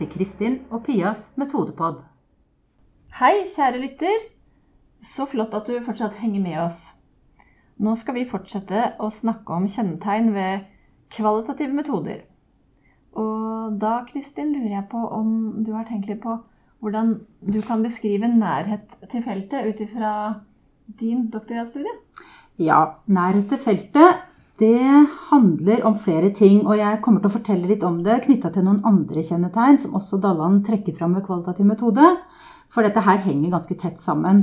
til Kristin og Pias metodepod. Hei, kjære lytter. Så flott at du fortsatt henger med oss. Nå skal vi fortsette å snakke om kjennetegn ved kvalitative metoder. Og da, Kristin, lurer jeg på om du har tenkt litt på hvordan du kan beskrive nærhet til feltet ut ifra din doktorgradsstudie? Ja, nærhet til feltet det handler om flere ting, og jeg kommer til å fortelle litt om det knytta til noen andre kjennetegn som også Dalland trekker fram ved kvalitativ metode. For dette her henger ganske tett sammen.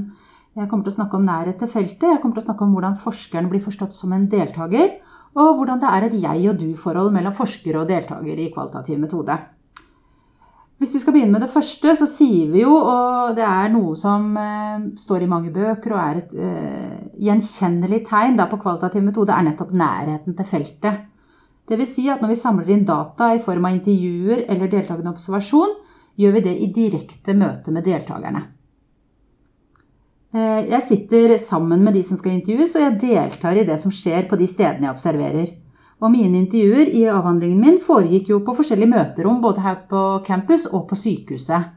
Jeg kommer til å snakke om nærhet til feltet, jeg kommer til å snakke om hvordan forskeren blir forstått som en deltaker, og hvordan det er et jeg og du-forhold mellom forsker og deltaker i kvalitativ metode. Hvis vi skal begynne med det første, så sier vi jo, og det er noe som eh, står i mange bøker og er et eh, gjenkjennelig tegn på kvalitativ metode, er nettopp nærheten til feltet. Dvs. Si at når vi samler inn data i form av intervjuer eller deltakende observasjon, gjør vi det i direkte møte med deltakerne. Eh, jeg sitter sammen med de som skal intervjues, og jeg deltar i det som skjer på de stedene jeg observerer. Og mine intervjuer i avhandlingen min foregikk jo på forskjellige møterom, både her på campus og på sykehuset.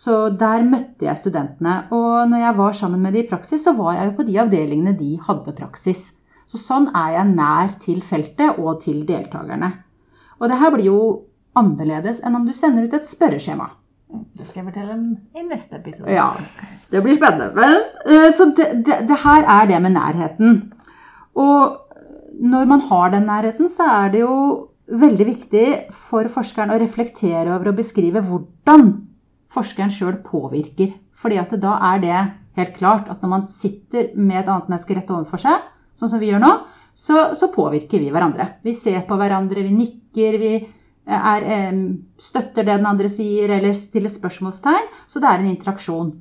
Så der møtte jeg studentene. Og når jeg var sammen med de i praksis, så var jeg jo på de avdelingene de hadde praksis. Så sånn er jeg nær til feltet og til deltakerne. Og det her blir jo annerledes enn om du sender ut et spørreskjema. Det skal jeg fortelle om i neste episode. Ja, det blir spennende. Men, uh, så det, det, det her er det med nærheten. Og når man har den nærheten, så er det jo veldig viktig for forskeren å reflektere over og beskrive hvordan forskeren sjøl påvirker. Fordi at da er det helt klart at når man sitter med et annet menneske rett overfor seg, sånn som vi gjør nå, så, så påvirker vi hverandre. Vi ser på hverandre, vi nikker, vi er, støtter det den andre sier, eller stiller spørsmålstegn. Så det er en interaksjon.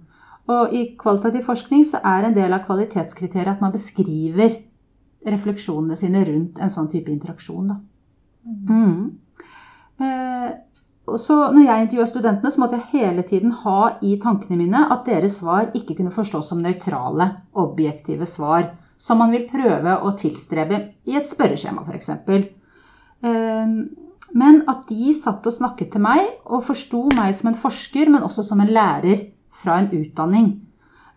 Og i kvalitativ forskning så er en del av kvalitetskriteriet at man beskriver refleksjonene sine rundt en sånn type interaksjon. Mm. Så når jeg intervjua studentene, så måtte jeg hele tiden ha i tankene mine at deres svar ikke kunne forstås som nøytrale, objektive svar. Som man vil prøve å tilstrebe i et spørreskjema, f.eks. Eh, men at de satt og snakket til meg og forsto meg som en forsker, men også som en lærer fra en utdanning.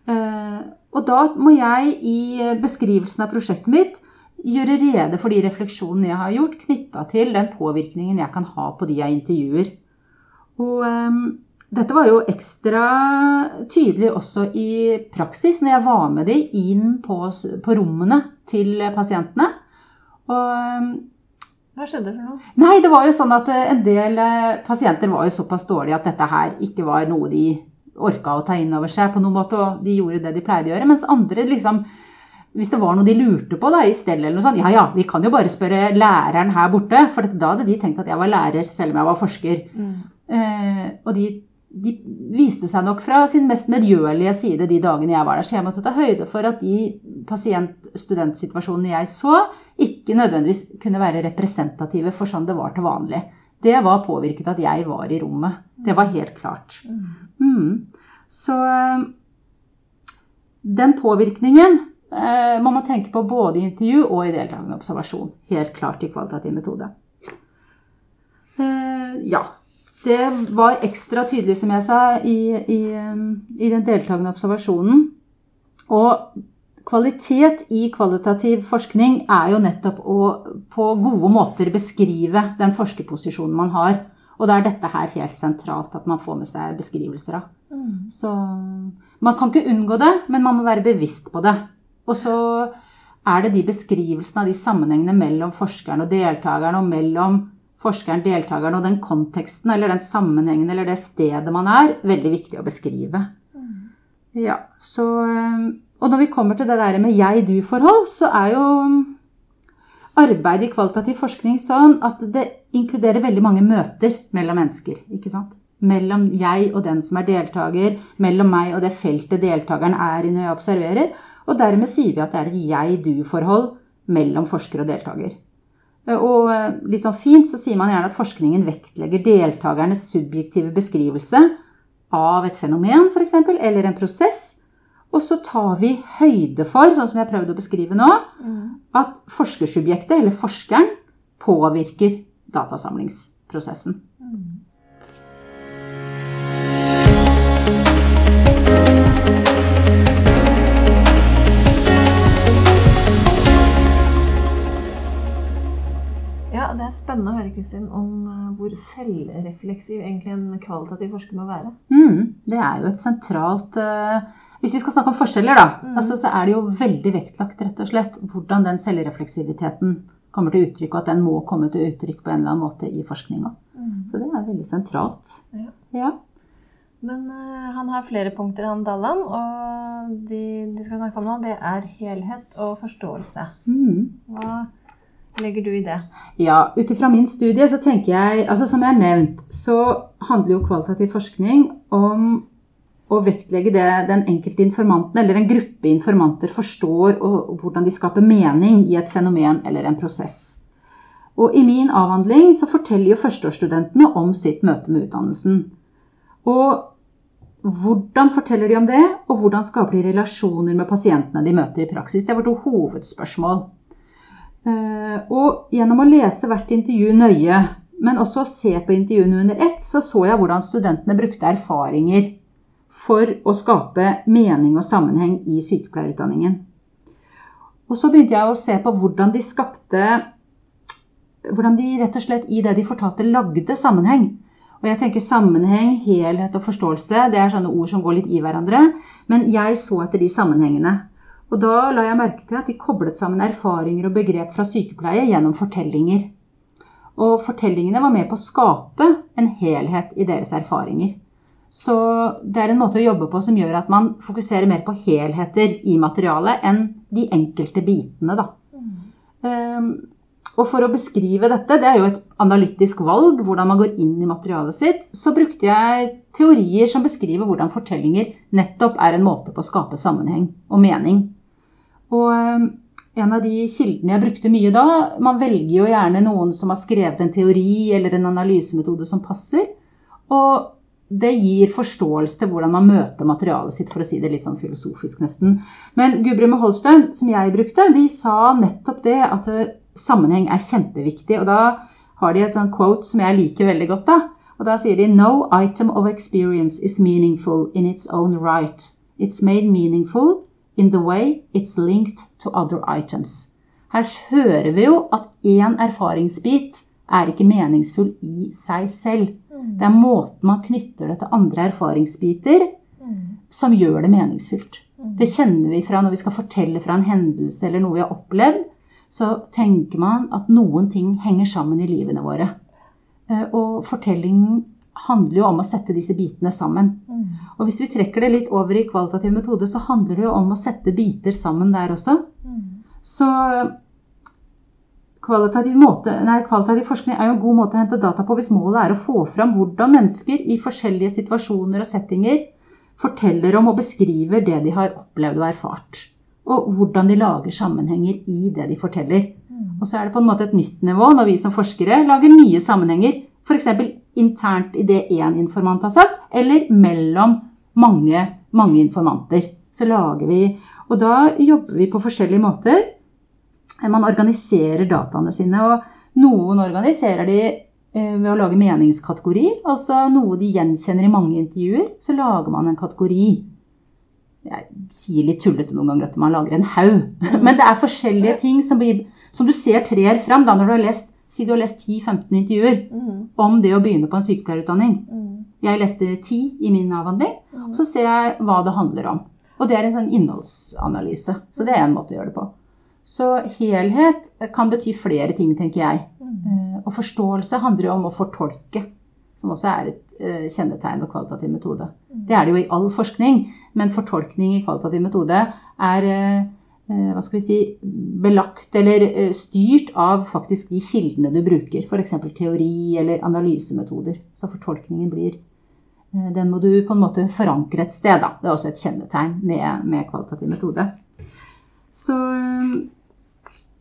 Eh, og da må jeg i beskrivelsen av prosjektet mitt gjøre rede for de refleksjonene jeg har gjort knytta til den påvirkningen jeg kan ha på de jeg intervjuer. Og um, dette var jo ekstra tydelig også i praksis når jeg var med de inn på, på rommene til pasientene. Og, um, Hva skjedde for noe? Nei, det var jo sånn at En del eh, pasienter var jo såpass dårlige at dette her ikke var noe de orka å ta inn over seg på noen måte, og de gjorde det de pleide å gjøre. Mens andre liksom hvis det var noe de lurte på da, i stell eller noe sånt, ja ja, vi kan jo bare spørre læreren her borte. For da hadde de tenkt at jeg var lærer, selv om jeg var forsker. Mm. Eh, og de, de, viste seg nok fra sin mest medgjørlige side de dagene jeg var der. Så jeg måtte ta høyde for at de pasient-studentsituasjonene jeg så, ikke nødvendigvis kunne være representative for sånn det var til vanlig det var påvirket at jeg var i rommet. Det var helt klart. Mm. Så eh, den påvirkningen eh, må man tenke på både i intervju og i deltakende observasjon. Helt klart i kvalitativ metode. Eh, ja. Det var ekstra tydelig, som jeg sa, i, i, i den deltakende observasjonen. Og Kvalitet i kvalitativ forskning er jo nettopp å på gode måter beskrive den forskerposisjonen man har. Og da er dette her helt sentralt, at man får med seg beskrivelser av. Mm. Så man kan ikke unngå det, men man må være bevisst på det. Og så er det de beskrivelsene av de sammenhengene mellom forskeren og deltakeren, og mellom forskeren, deltakeren og den konteksten eller den sammenhengen eller det stedet man er, veldig viktig å beskrive. Mm. Ja, så og når vi kommer til det der med jeg-du-forhold, så er jo arbeid i kvalitativ forskning sånn at det inkluderer veldig mange møter mellom mennesker. ikke sant? Mellom jeg og den som er deltaker, mellom meg og det feltet deltakeren er i når jeg observerer. Og dermed sier vi at det er et jeg-du-forhold mellom forsker og deltaker. Og litt sånn fint så sier man gjerne at forskningen vektlegger deltakernes subjektive beskrivelse av et fenomen f.eks., eller en prosess og så tar vi høyde for, sånn som jeg prøvde å beskrive nå, mm. at forskersubjektet, eller forskeren, påvirker datasamlingsprosessen. Spennende å høre Kristin, om eh, hvor selvrefleksiv egentlig en kvalitativ forsker må være. Mm, det er jo et sentralt uh, Hvis vi skal snakke om forskjeller, da, Mm. altså, så er det jo veldig vektlagt rett og slett hvordan den selvrefleksiviteten kommer til uttrykk, og at den må komme til uttrykk på en eller annen måte i forskninga. Så det er veldig sentralt. Ja. Ja. Men uh, han har flere punkter, han Dallan, og de du skal snakke om nå, det er helhet og forståelse. Mm. Hva legger du i det? Ja, ut ifra min studie så tenker jeg altså Som jeg har nevnt, så handler jo kvalitativ forskning om å vektlegge det den enkelte informanten eller en gruppe informanter forstår, og hvordan de skaper mening i et fenomen eller en prosess. Og I min avhandling så forteller jo førsteårsstudentene om sitt møte med utdannelsen. Og hvordan forteller de om det, og hvordan skaper de relasjoner med pasientene de møter i praksis? Det er vårt hovedspørsmål. Eh, Og gjennom å lese hvert intervju nøye, men også å se på intervjuene under ett, så så jeg hvordan studentene brukte erfaringer for å skape mening og sammenheng i sykepleierutdanningen. Og så begynte jeg å se på hvordan de skapte Hvordan de rett og slett i det de fortalte, lagde sammenheng. Og jeg tenker sammenheng, helhet og forståelse, det er sånne ord som går litt i hverandre. Men jeg så etter de sammenhengene. Og da la jeg merke til at de koblet sammen erfaringer og begrep fra sykepleie gjennom fortellinger. Og fortellingene var med på å skape en helhet i deres erfaringer. Så det er en måte å jobbe på som gjør at man fokuserer mer på helheter i materialet enn de enkelte bitene, da. Um, og for å beskrive dette, det er jo et analytisk valg, hvordan man går inn i materialet sitt, så brukte jeg teorier som beskriver hvordan fortellinger nettopp er en måte på å skape sammenheng og mening. Og um, en av de kildene jeg brukte mye da, man velger jo gjerne noen som har skrevet en teori eller en analysemetode som passer. Og det gir forståelse til hvordan man møter materialet sitt, for å si det litt sånn filosofisk nesten. Men Gudbrand og Holstein, som jeg brukte, de sa nettopp det at eh, sammenheng er kjempeviktig. Og da har de et sånt quote som jeg liker veldig godt. da. Og da sier de No item of experience is meaningful in its own right. It's made meaningful in the way it's linked to other items. Her hører vi jo at én erfaringsbit er ikke meningsfull i seg selv. Det er måten man knytter det til andre erfaringsbiter som gjør det meningsfylt. Det kjenner vi fra når vi skal fortelle fra en hendelse eller noe vi har opplevd. Så tenker man at noen ting henger sammen i livene våre. Eh, Og fortelling handler jo om å sette disse bitene sammen. Og hvis vi trekker det litt over i kvalitativ metode, så handler det jo om å sette biter sammen der også. Så kvalitativ, måte, nei, kvalitativ forskning er jo en god måte å hente data på hvis målet er å få fram hvordan mennesker i forskjellige situasjoner og settinger forteller om og beskriver det de har opplevd og erfart. Og hvordan de lager sammenhenger i det de forteller. Og så er det på en måte et nytt nivå når vi som forskere lager nye sammenhenger. F.eks. internt i det én informant har sagt, eller mellom mange, mange informanter. Så lager vi Og da jobber vi på forskjellige måter. Man organiserer dataene sine. Og noen organiserer de eh, ved å lage meningskategorier. Altså noe de gjenkjenner i mange intervjuer. Så lager man en kategori. Jeg sier litt tullete noen ganger at man lager en haug. Men det er forskjellige ting som, blir, som du ser trer fram da når du har lest Si du har lest 10-15 intervjuer om det å begynne på en sykepleierutdanning. Jeg leste 10 i min avhandling, og så ser jeg hva det handler om. Og det er en sånn innholdsanalyse. Så det er en måte å gjøre det på. Så helhet kan bety flere ting, tenker jeg. Eh, Og forståelse handler jo om å fortolke, som også er et eh, kjennetegn ved kvalitativ metode. Det er det jo i all forskning, men fortolkning i kvalitativ metode er eh, hva skal vi si, belagt eller eh, styrt av faktisk de kildene du bruker. F.eks. teori eller analysemetoder. Så fortolkningen blir eh, Den må du på en måte forankre et sted. Da. Det er også et kjennetegn med, med kvalitativ metode. Så eh,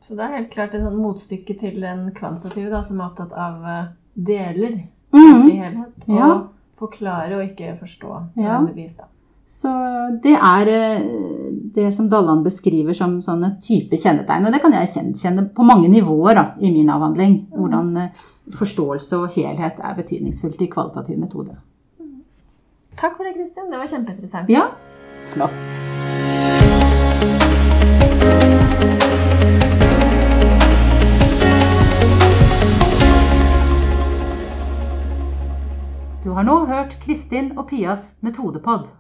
Så det er helt klart et motstykke til den kvantitative, da, som er opptatt av eh, deler mm. i helhet. Og Ja. forklare og ikke forstå Ja. nødvendigvis. da. Så det er eh, det som Dalland beskriver som sånne type kjennetegn. Og det kan jeg kjenne på mange nivåer da, i min avhandling. Mm. Hvordan eh, forståelse og helhet er betydningsfullt i kvalitativ metode. Takk for det, Kristin. Det var kjempeinteressant. Ja, flott. Du har nå hørt Kristin og Pias metodepod.